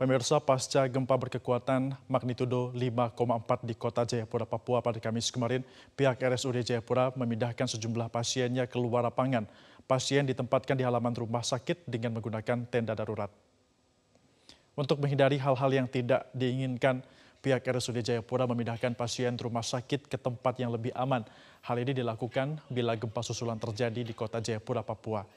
Pemirsa, pasca gempa berkekuatan magnitudo 5,4 di kota Jayapura, Papua pada Kamis kemarin, pihak RSUD Jayapura memindahkan sejumlah pasiennya keluar lapangan. Pasien ditempatkan di halaman rumah sakit dengan menggunakan tenda darurat. Untuk menghindari hal-hal yang tidak diinginkan, pihak RSUD Jayapura memindahkan pasien rumah sakit ke tempat yang lebih aman. Hal ini dilakukan bila gempa susulan terjadi di kota Jayapura, Papua.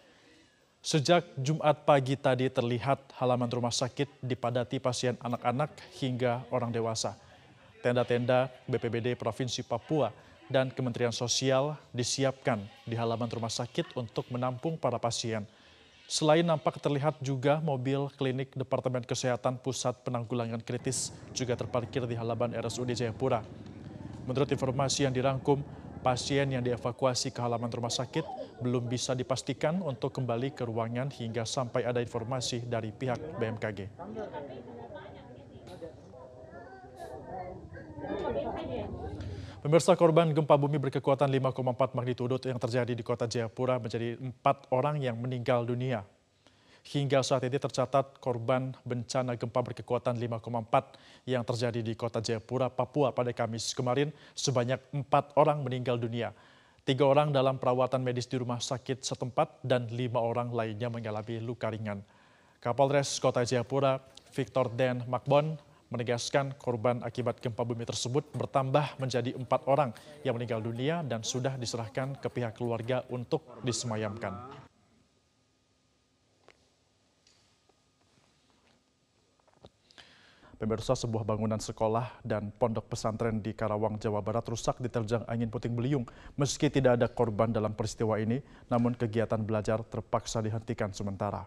Sejak Jumat pagi tadi terlihat halaman rumah sakit dipadati pasien anak-anak hingga orang dewasa. Tenda-tenda BPBD Provinsi Papua dan Kementerian Sosial disiapkan di halaman rumah sakit untuk menampung para pasien. Selain nampak terlihat juga mobil klinik Departemen Kesehatan Pusat Penanggulangan Kritis juga terparkir di halaman RSUD Jayapura. Menurut informasi yang dirangkum, pasien yang dievakuasi ke halaman rumah sakit belum bisa dipastikan untuk kembali ke ruangan hingga sampai ada informasi dari pihak BMKG. Pemirsa korban gempa bumi berkekuatan 5,4 magnitudo yang terjadi di kota Jayapura menjadi empat orang yang meninggal dunia. Hingga saat ini tercatat korban bencana gempa berkekuatan 5,4 yang terjadi di kota Jayapura, Papua pada Kamis kemarin sebanyak empat orang meninggal dunia. Tiga orang dalam perawatan medis di rumah sakit setempat dan lima orang lainnya mengalami luka ringan. Kapolres Kota Jayapura, Victor Den Makbon, menegaskan korban akibat gempa bumi tersebut bertambah menjadi empat orang yang meninggal dunia dan sudah diserahkan ke pihak keluarga untuk disemayamkan. Pemirsa sebuah bangunan sekolah dan pondok pesantren di Karawang, Jawa Barat rusak diterjang angin puting beliung. Meski tidak ada korban dalam peristiwa ini, namun kegiatan belajar terpaksa dihentikan sementara.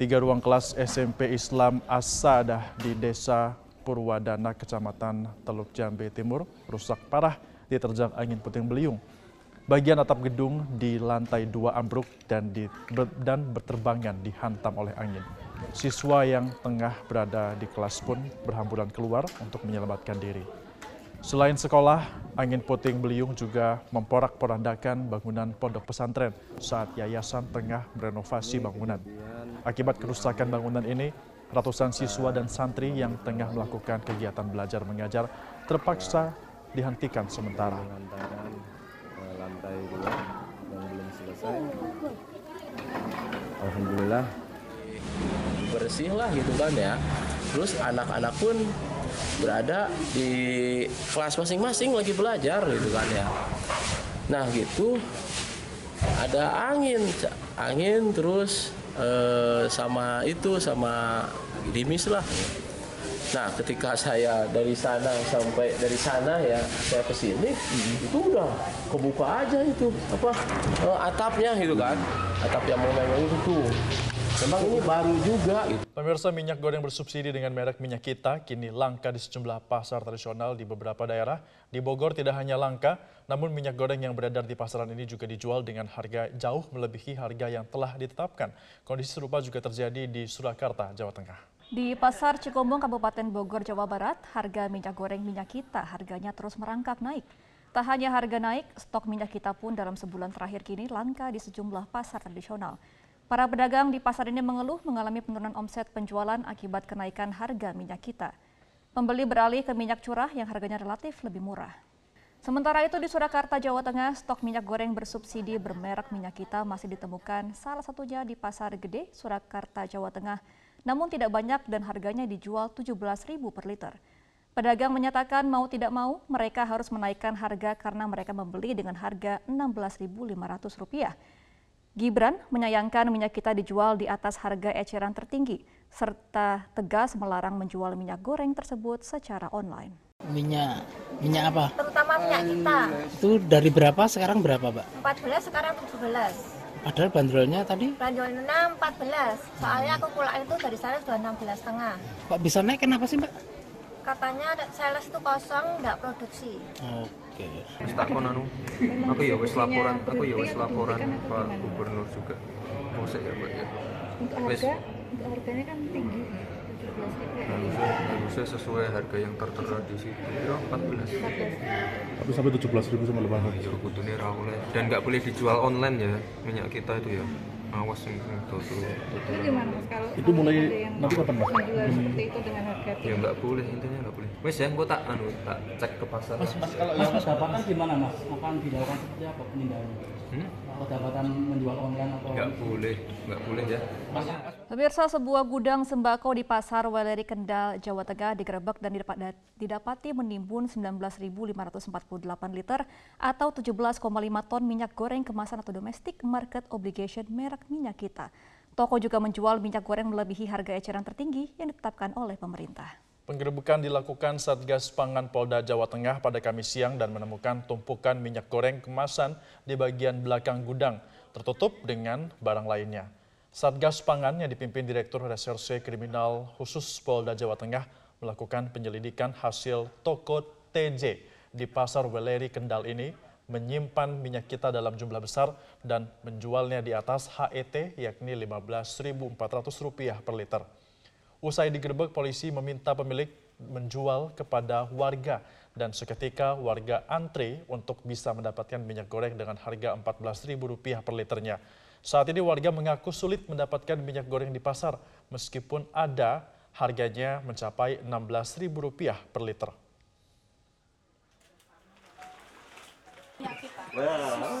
Tiga ruang kelas SMP Islam Asadah di Desa Purwadana, Kecamatan Teluk Jambe Timur, rusak parah diterjang angin puting beliung. Bagian atap gedung di lantai dua ambruk dan, di, dan berterbangan dihantam oleh angin. Siswa yang tengah berada di kelas pun berhamburan keluar untuk menyelamatkan diri. Selain sekolah, angin puting beliung juga memporak-porandakan bangunan pondok pesantren saat yayasan tengah merenovasi bangunan. Akibat kerusakan bangunan ini, ratusan siswa dan santri yang tengah melakukan kegiatan belajar mengajar terpaksa dihentikan sementara. Alhamdulillah bersih lah gitu kan ya terus anak-anak pun berada di kelas masing-masing lagi belajar gitu kan ya nah gitu ada angin angin terus eh, sama itu sama dimis lah Nah, ketika saya dari sana sampai dari sana ya saya ke sini hmm. itu udah kebuka aja itu apa uh, atapnya gitu kan. Atap yang mau itu tuh. Memang ini baru juga. Gitu. Pemirsa minyak goreng bersubsidi dengan merek minyak kita kini langka di sejumlah pasar tradisional di beberapa daerah. Di Bogor tidak hanya langka, namun minyak goreng yang beredar di pasaran ini juga dijual dengan harga jauh melebihi harga yang telah ditetapkan. Kondisi serupa juga terjadi di Surakarta, Jawa Tengah. Di Pasar Cikombong, Kabupaten Bogor, Jawa Barat, harga minyak goreng minyak kita harganya terus merangkak naik. Tak hanya harga naik, stok minyak kita pun dalam sebulan terakhir kini langka di sejumlah pasar tradisional. Para pedagang di pasar ini mengeluh mengalami penurunan omset penjualan akibat kenaikan harga minyak kita. Pembeli beralih ke minyak curah yang harganya relatif lebih murah. Sementara itu di Surakarta, Jawa Tengah, stok minyak goreng bersubsidi bermerek minyak kita masih ditemukan salah satunya di Pasar Gede, Surakarta, Jawa Tengah. Namun tidak banyak dan harganya dijual Rp17.000 per liter. Pedagang menyatakan mau tidak mau mereka harus menaikkan harga karena mereka membeli dengan harga Rp16.500. Gibran menyayangkan minyak kita dijual di atas harga eceran tertinggi, serta tegas melarang menjual minyak goreng tersebut secara online. Minyak, minyak apa? Terutama minyak kita. Itu dari berapa sekarang berapa, Pak? 14 sekarang 17. Padahal bandrolnya tadi? Bandrolnya 14. Soalnya aku pulang itu dari sana sudah 16 setengah. Pak bisa naik kenapa sih, Mbak? Katanya sales itu kosong, nggak produksi. Oke. Wis takon anu. Aku ya wis laporan, aku ya wis laporan Pak Gubernur juga. Mosek ya, Mbak ya. Untuk harga, untuk harganya kan tinggi. Harusnya, harusnya sesuai harga yang tertera di situ. Ya 14. Tapi sampai 17 ribu sama lebaran. Ya dan nggak boleh dijual online ya minyak kita itu ya. Awas tuh tuh Itu gimana mas kalau Itu mulai ada yang nanti kapan, Mas? menjual seperti itu dengan harga ya nggak boleh intinya nggak boleh wes ya gua tak anu tak cek ke pasar Mas, mas kalau yang kedapatan gimana mas? Akan dilakukan seperti apa penindakannya? hmm? Kedapatan menjual online atau nggak boleh nggak boleh ya Mas, Pemirsa sebuah gudang sembako di Pasar Weleri Kendal, Jawa Tengah digerebek dan didapat- didapati menimbun 19.548 liter atau 17,5 ton minyak goreng kemasan atau domestik market obligation merek minyak kita. Toko juga menjual minyak goreng melebihi harga eceran tertinggi yang ditetapkan oleh pemerintah. Penggerebekan dilakukan Satgas Pangan Polda Jawa Tengah pada Kamis siang dan menemukan tumpukan minyak goreng kemasan di bagian belakang gudang, tertutup dengan barang lainnya. Satgas Pangan yang dipimpin Direktur Reserse Kriminal Khusus Polda Jawa Tengah melakukan penyelidikan hasil toko TJ di Pasar Weleri Kendal ini menyimpan minyak kita dalam jumlah besar dan menjualnya di atas HET yakni Rp15.400 per liter. Usai digerebek, polisi meminta pemilik menjual kepada warga dan seketika warga antre untuk bisa mendapatkan minyak goreng dengan harga Rp14.000 per liternya. Saat ini warga mengaku sulit mendapatkan minyak goreng di pasar meskipun ada harganya mencapai Rp16.000 per liter. yang.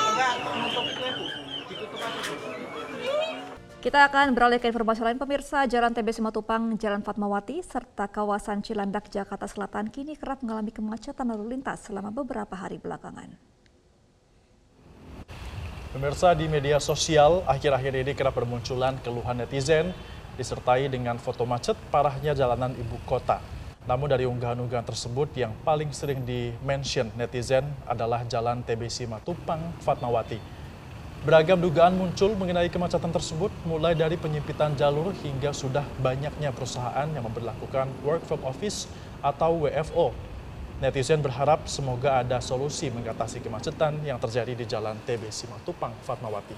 Kita akan beralih ke informasi lain pemirsa, Jalan TB Simatupang, Jalan Fatmawati, serta kawasan Cilandak, Jakarta Selatan kini kerap mengalami kemacetan lalu lintas selama beberapa hari belakangan. Pemirsa di media sosial akhir-akhir ini kerap bermunculan keluhan netizen disertai dengan foto macet parahnya jalanan ibu kota. Namun dari unggahan-unggahan tersebut yang paling sering di-mention netizen adalah jalan TB Simatupang Fatmawati. Beragam dugaan muncul mengenai kemacetan tersebut mulai dari penyempitan jalur hingga sudah banyaknya perusahaan yang memperlakukan work from office atau WFO. Netizen berharap semoga ada solusi mengatasi kemacetan yang terjadi di Jalan TB Simatupang Fatmawati.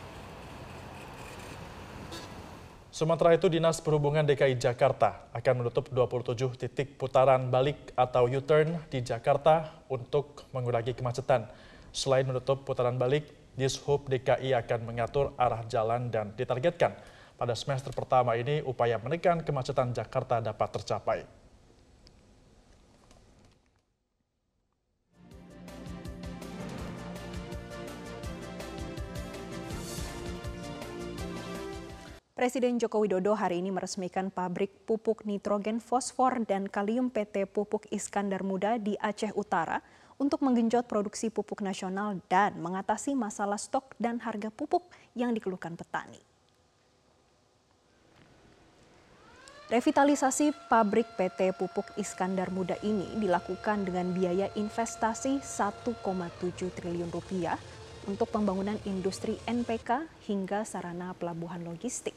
Sementara itu, Dinas Perhubungan DKI Jakarta akan menutup 27 titik putaran balik atau U-turn di Jakarta untuk mengurangi kemacetan. Selain menutup putaran balik, Dishub DKI akan mengatur arah jalan dan ditargetkan pada semester pertama ini upaya menekan kemacetan Jakarta dapat tercapai. Presiden Joko Widodo hari ini meresmikan pabrik pupuk nitrogen fosfor dan kalium PT Pupuk Iskandar Muda di Aceh Utara untuk menggenjot produksi pupuk nasional dan mengatasi masalah stok dan harga pupuk yang dikeluhkan petani. Revitalisasi pabrik PT Pupuk Iskandar Muda ini dilakukan dengan biaya investasi 1,7 triliun rupiah untuk pembangunan industri NPK hingga sarana pelabuhan logistik.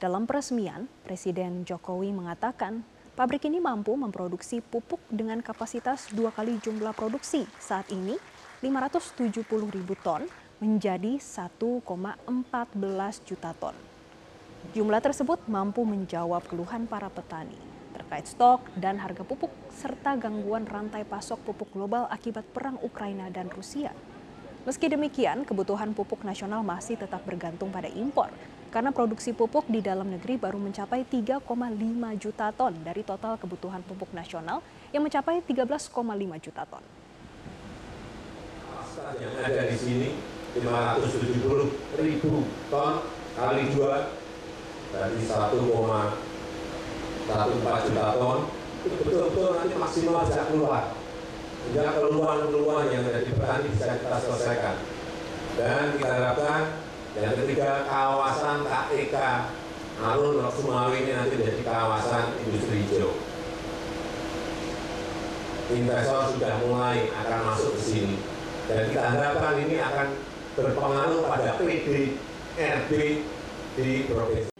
Dalam peresmian, Presiden Jokowi mengatakan pabrik ini mampu memproduksi pupuk dengan kapasitas dua kali jumlah produksi saat ini 570 ribu ton menjadi 1,14 juta ton. Jumlah tersebut mampu menjawab keluhan para petani terkait stok dan harga pupuk serta gangguan rantai pasok pupuk global akibat perang Ukraina dan Rusia. Meski demikian, kebutuhan pupuk nasional masih tetap bergantung pada impor karena produksi pupuk di dalam negeri baru mencapai 3,5 juta ton dari total kebutuhan pupuk nasional yang mencapai 13,5 juta ton. Yang ada di sini 570 ribu ton kali dua dari 1,14 juta ton. Itu betul-betul nanti maksimal bisa keluar. Sehingga keluhan-keluhan yang ada di petani bisa kita selesaikan. Dan kita harapkan yang ketiga kawasan KEK alun Sumawi ini nanti menjadi kawasan industri hijau investor sudah mulai akan masuk ke sini Dan kita harapkan ini akan berpengaruh pada PDRB di provinsi.